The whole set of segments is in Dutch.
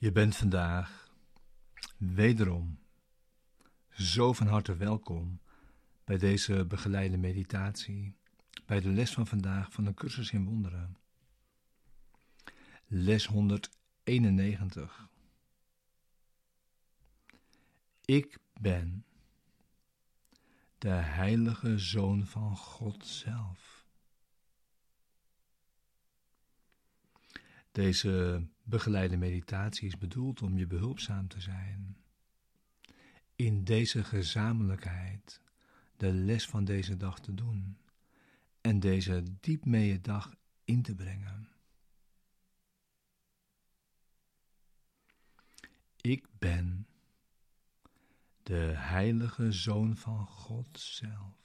Je bent vandaag wederom zo van harte welkom bij deze begeleide meditatie, bij de les van vandaag van de cursus in wonderen. Les 191. Ik ben de heilige Zoon van God zelf. Deze begeleide meditatie is bedoeld om je behulpzaam te zijn. In deze gezamenlijkheid de les van deze dag te doen en deze diep mee dag in te brengen. Ik ben de heilige Zoon van God zelf.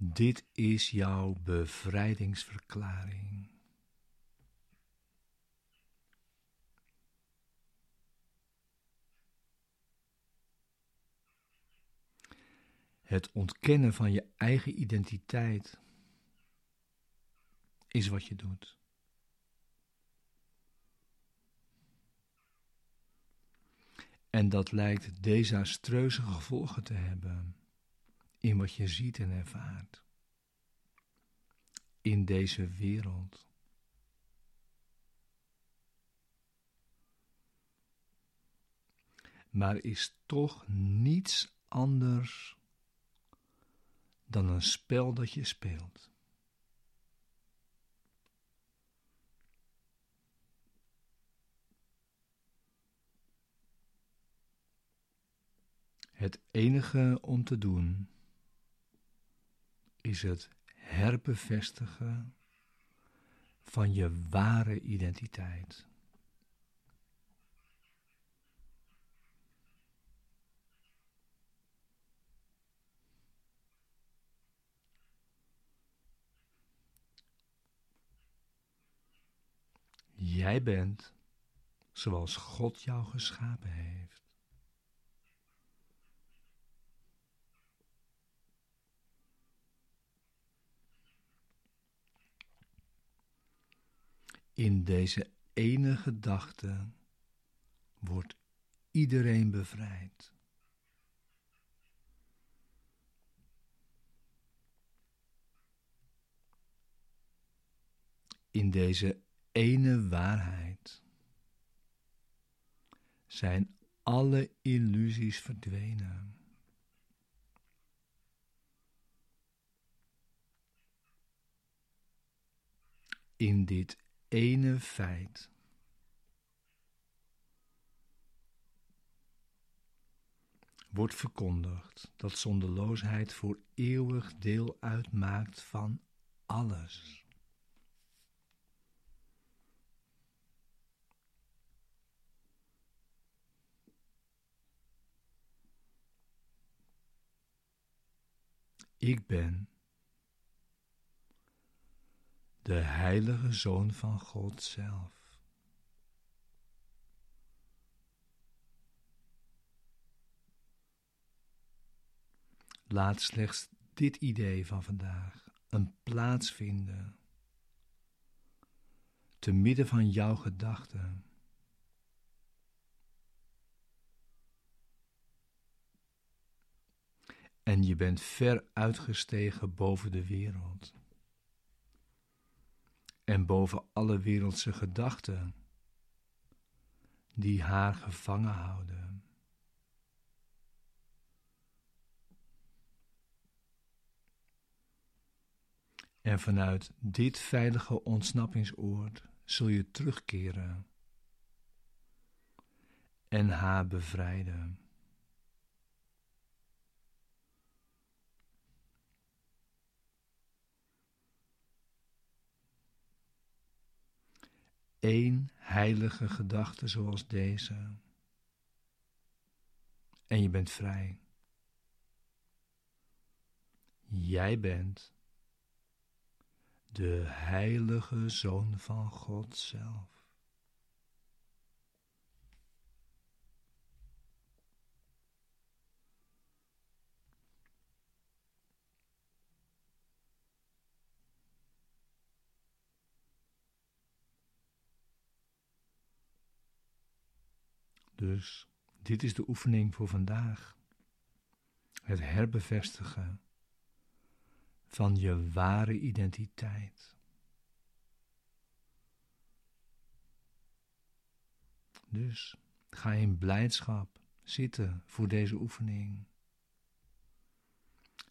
Dit is jouw bevrijdingsverklaring. Het ontkennen van je eigen identiteit is wat je doet. En dat lijkt desastreuze gevolgen te hebben in wat je ziet en ervaart. In deze wereld. Maar is toch niets anders dan een spel dat je speelt. Het enige om te doen is het herbevestigen van je ware identiteit. Jij bent zoals God jou geschapen heeft. In deze ene gedachte wordt iedereen bevrijd. In deze ene waarheid zijn alle illusies verdwenen. In dit ene feit. Wordt verkondigd dat zonderloosheid voor eeuwig deel uitmaakt van alles. Ik ben de heilige Zoon van God zelf. Laat slechts dit idee van vandaag een plaats vinden te midden van jouw gedachten. En je bent ver uitgestegen boven de wereld en boven alle wereldse gedachten die haar gevangen houden. En vanuit dit veilige ontsnappingsoord zul je terugkeren en haar bevrijden. Één heilige gedachte zoals deze. En je bent vrij. Jij bent de heilige Zoon van God zelf. Dus dit is de oefening voor vandaag. Het herbevestigen van je ware identiteit. Dus ga in blijdschap zitten voor deze oefening.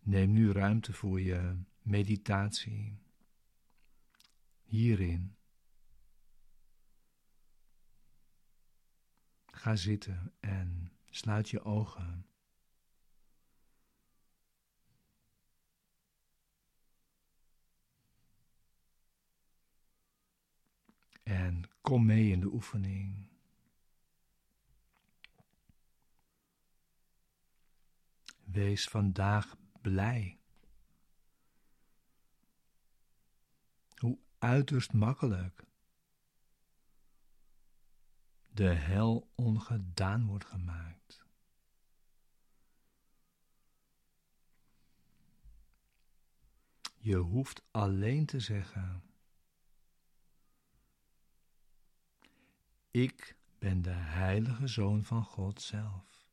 Neem nu ruimte voor je meditatie. Hierin. Ga zitten en sluit je ogen. En kom mee in de oefening. Wees vandaag blij. Hoe uiterst makkelijk de hel ongedaan wordt gemaakt. Je hoeft alleen te zeggen: Ik ben de heilige zoon van God zelf.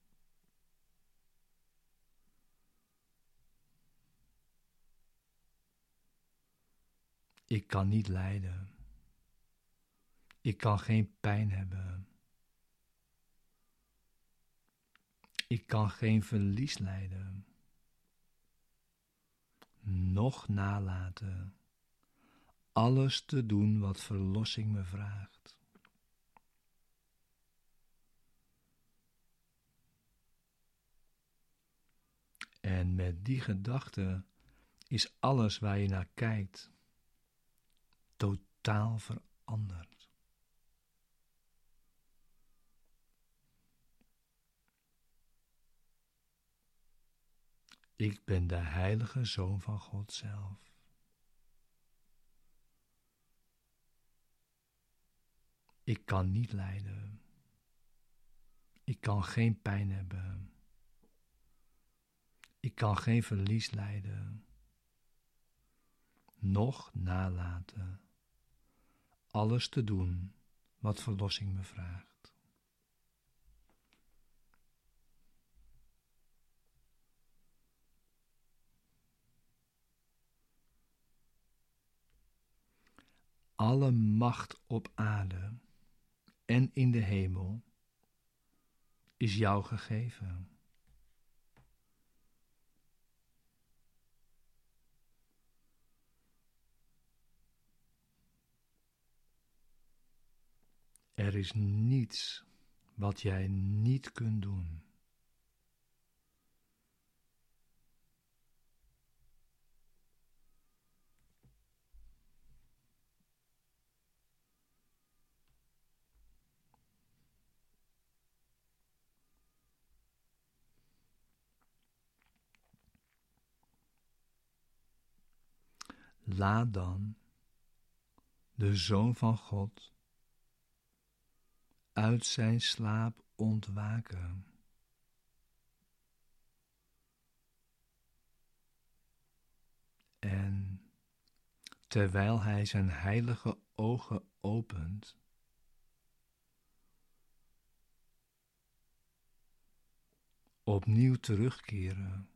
Ik kan niet lijden. Ik kan geen pijn hebben. Ik kan geen verlies lijden. Nog nalaten alles te doen wat verlossing me vraagt. En met die gedachte is alles waar je naar kijkt totaal veranderd. Ik ben de heilige zoon van God zelf. Ik kan niet lijden. Ik kan geen pijn hebben. Ik kan geen verlies lijden. Nog nalaten alles te doen wat verlossing me vraagt. Alle macht op aarde en in de hemel is jou gegeven. Er is niets wat jij niet kunt doen. Laat dan de Zoon van God uit zijn slaap ontwaken. En terwijl hij zijn heilige ogen opent, opnieuw terugkeren.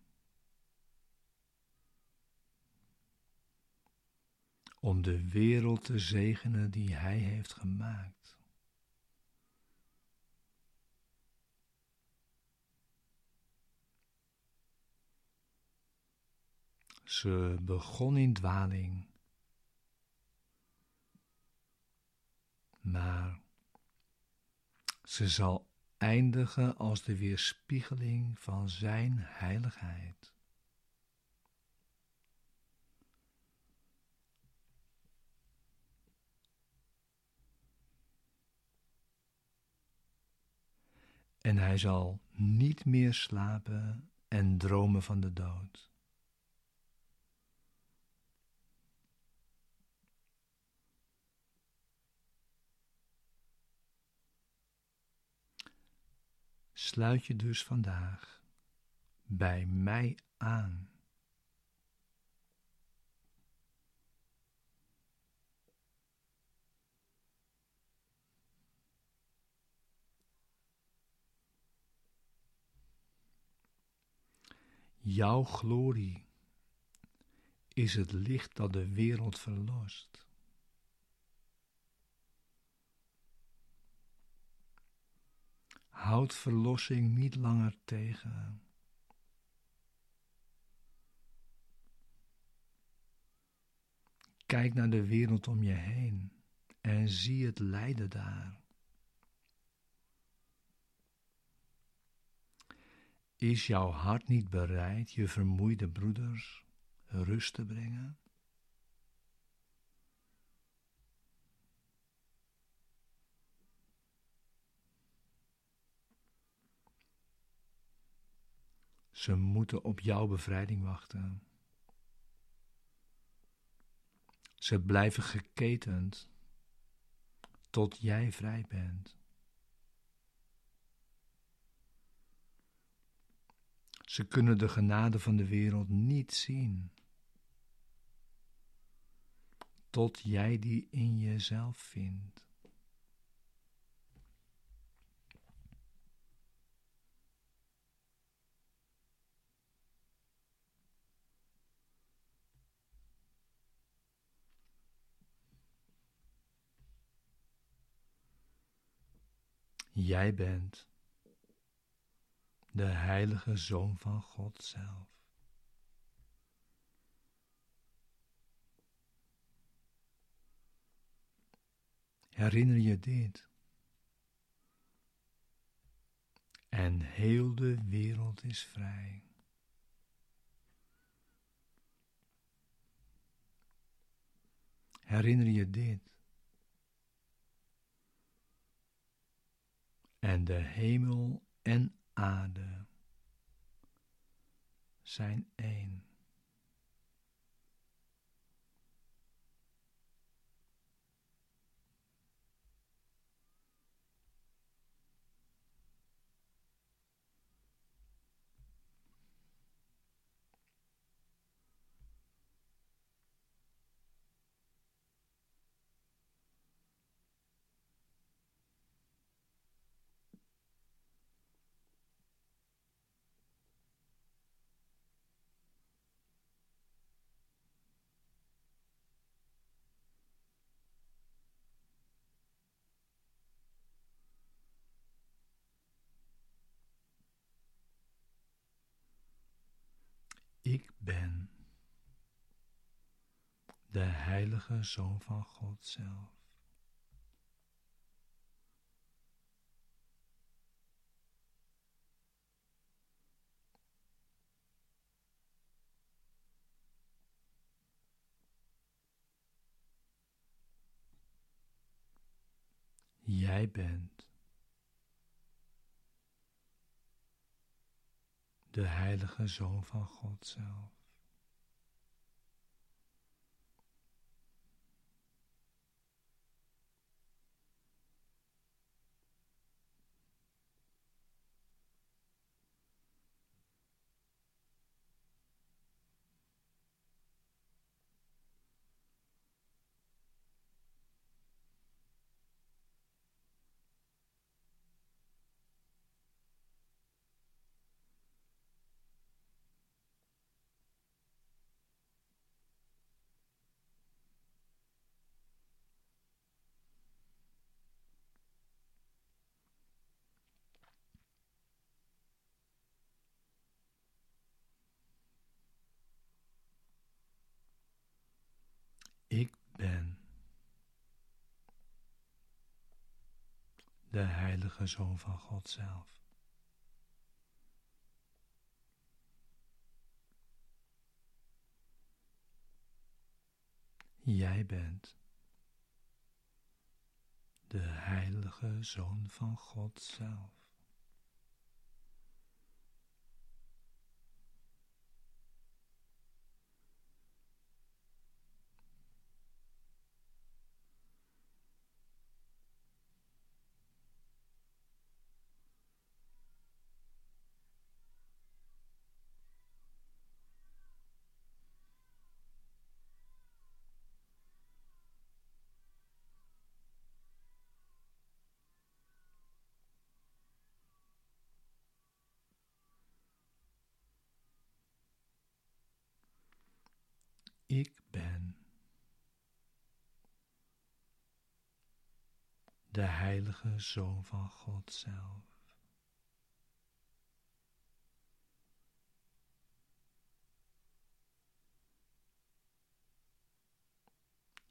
Om de wereld te zegenen die hij heeft gemaakt. Ze begon in dwaling, maar ze zal eindigen als de weerspiegeling van Zijn heiligheid. En hij zal niet meer slapen en dromen van de dood. sluit je dus vandaag bij mij aan. Jouw glorie is het licht dat de wereld verlost. Houd verlossing niet langer tegen. Kijk naar de wereld om je heen en zie het lijden daar. Is jouw hart niet bereid je vermoeide broeders rust te brengen? Ze moeten op jouw bevrijding wachten. Ze blijven geketend tot jij vrij bent. Ze kunnen de genade van de wereld niet zien. Tot jij die in jezelf vindt. Jij bent de heilige Zoon van God zelf. Herinner je dit. En heel de wereld is vrij. Herinner je dit. En de hemel en aarde zijn één. Ik ben de heilige Zoon van God zelf. Jij bent de heilige Zoon van God zelf. Ik ben de heilige Zoon van God zelf. Jij bent de heilige Zoon van God zelf. Ik ben de heilige Zoon van God zelf.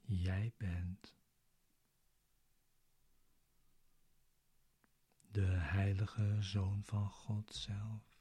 Jij bent de heilige Zoon van God zelf.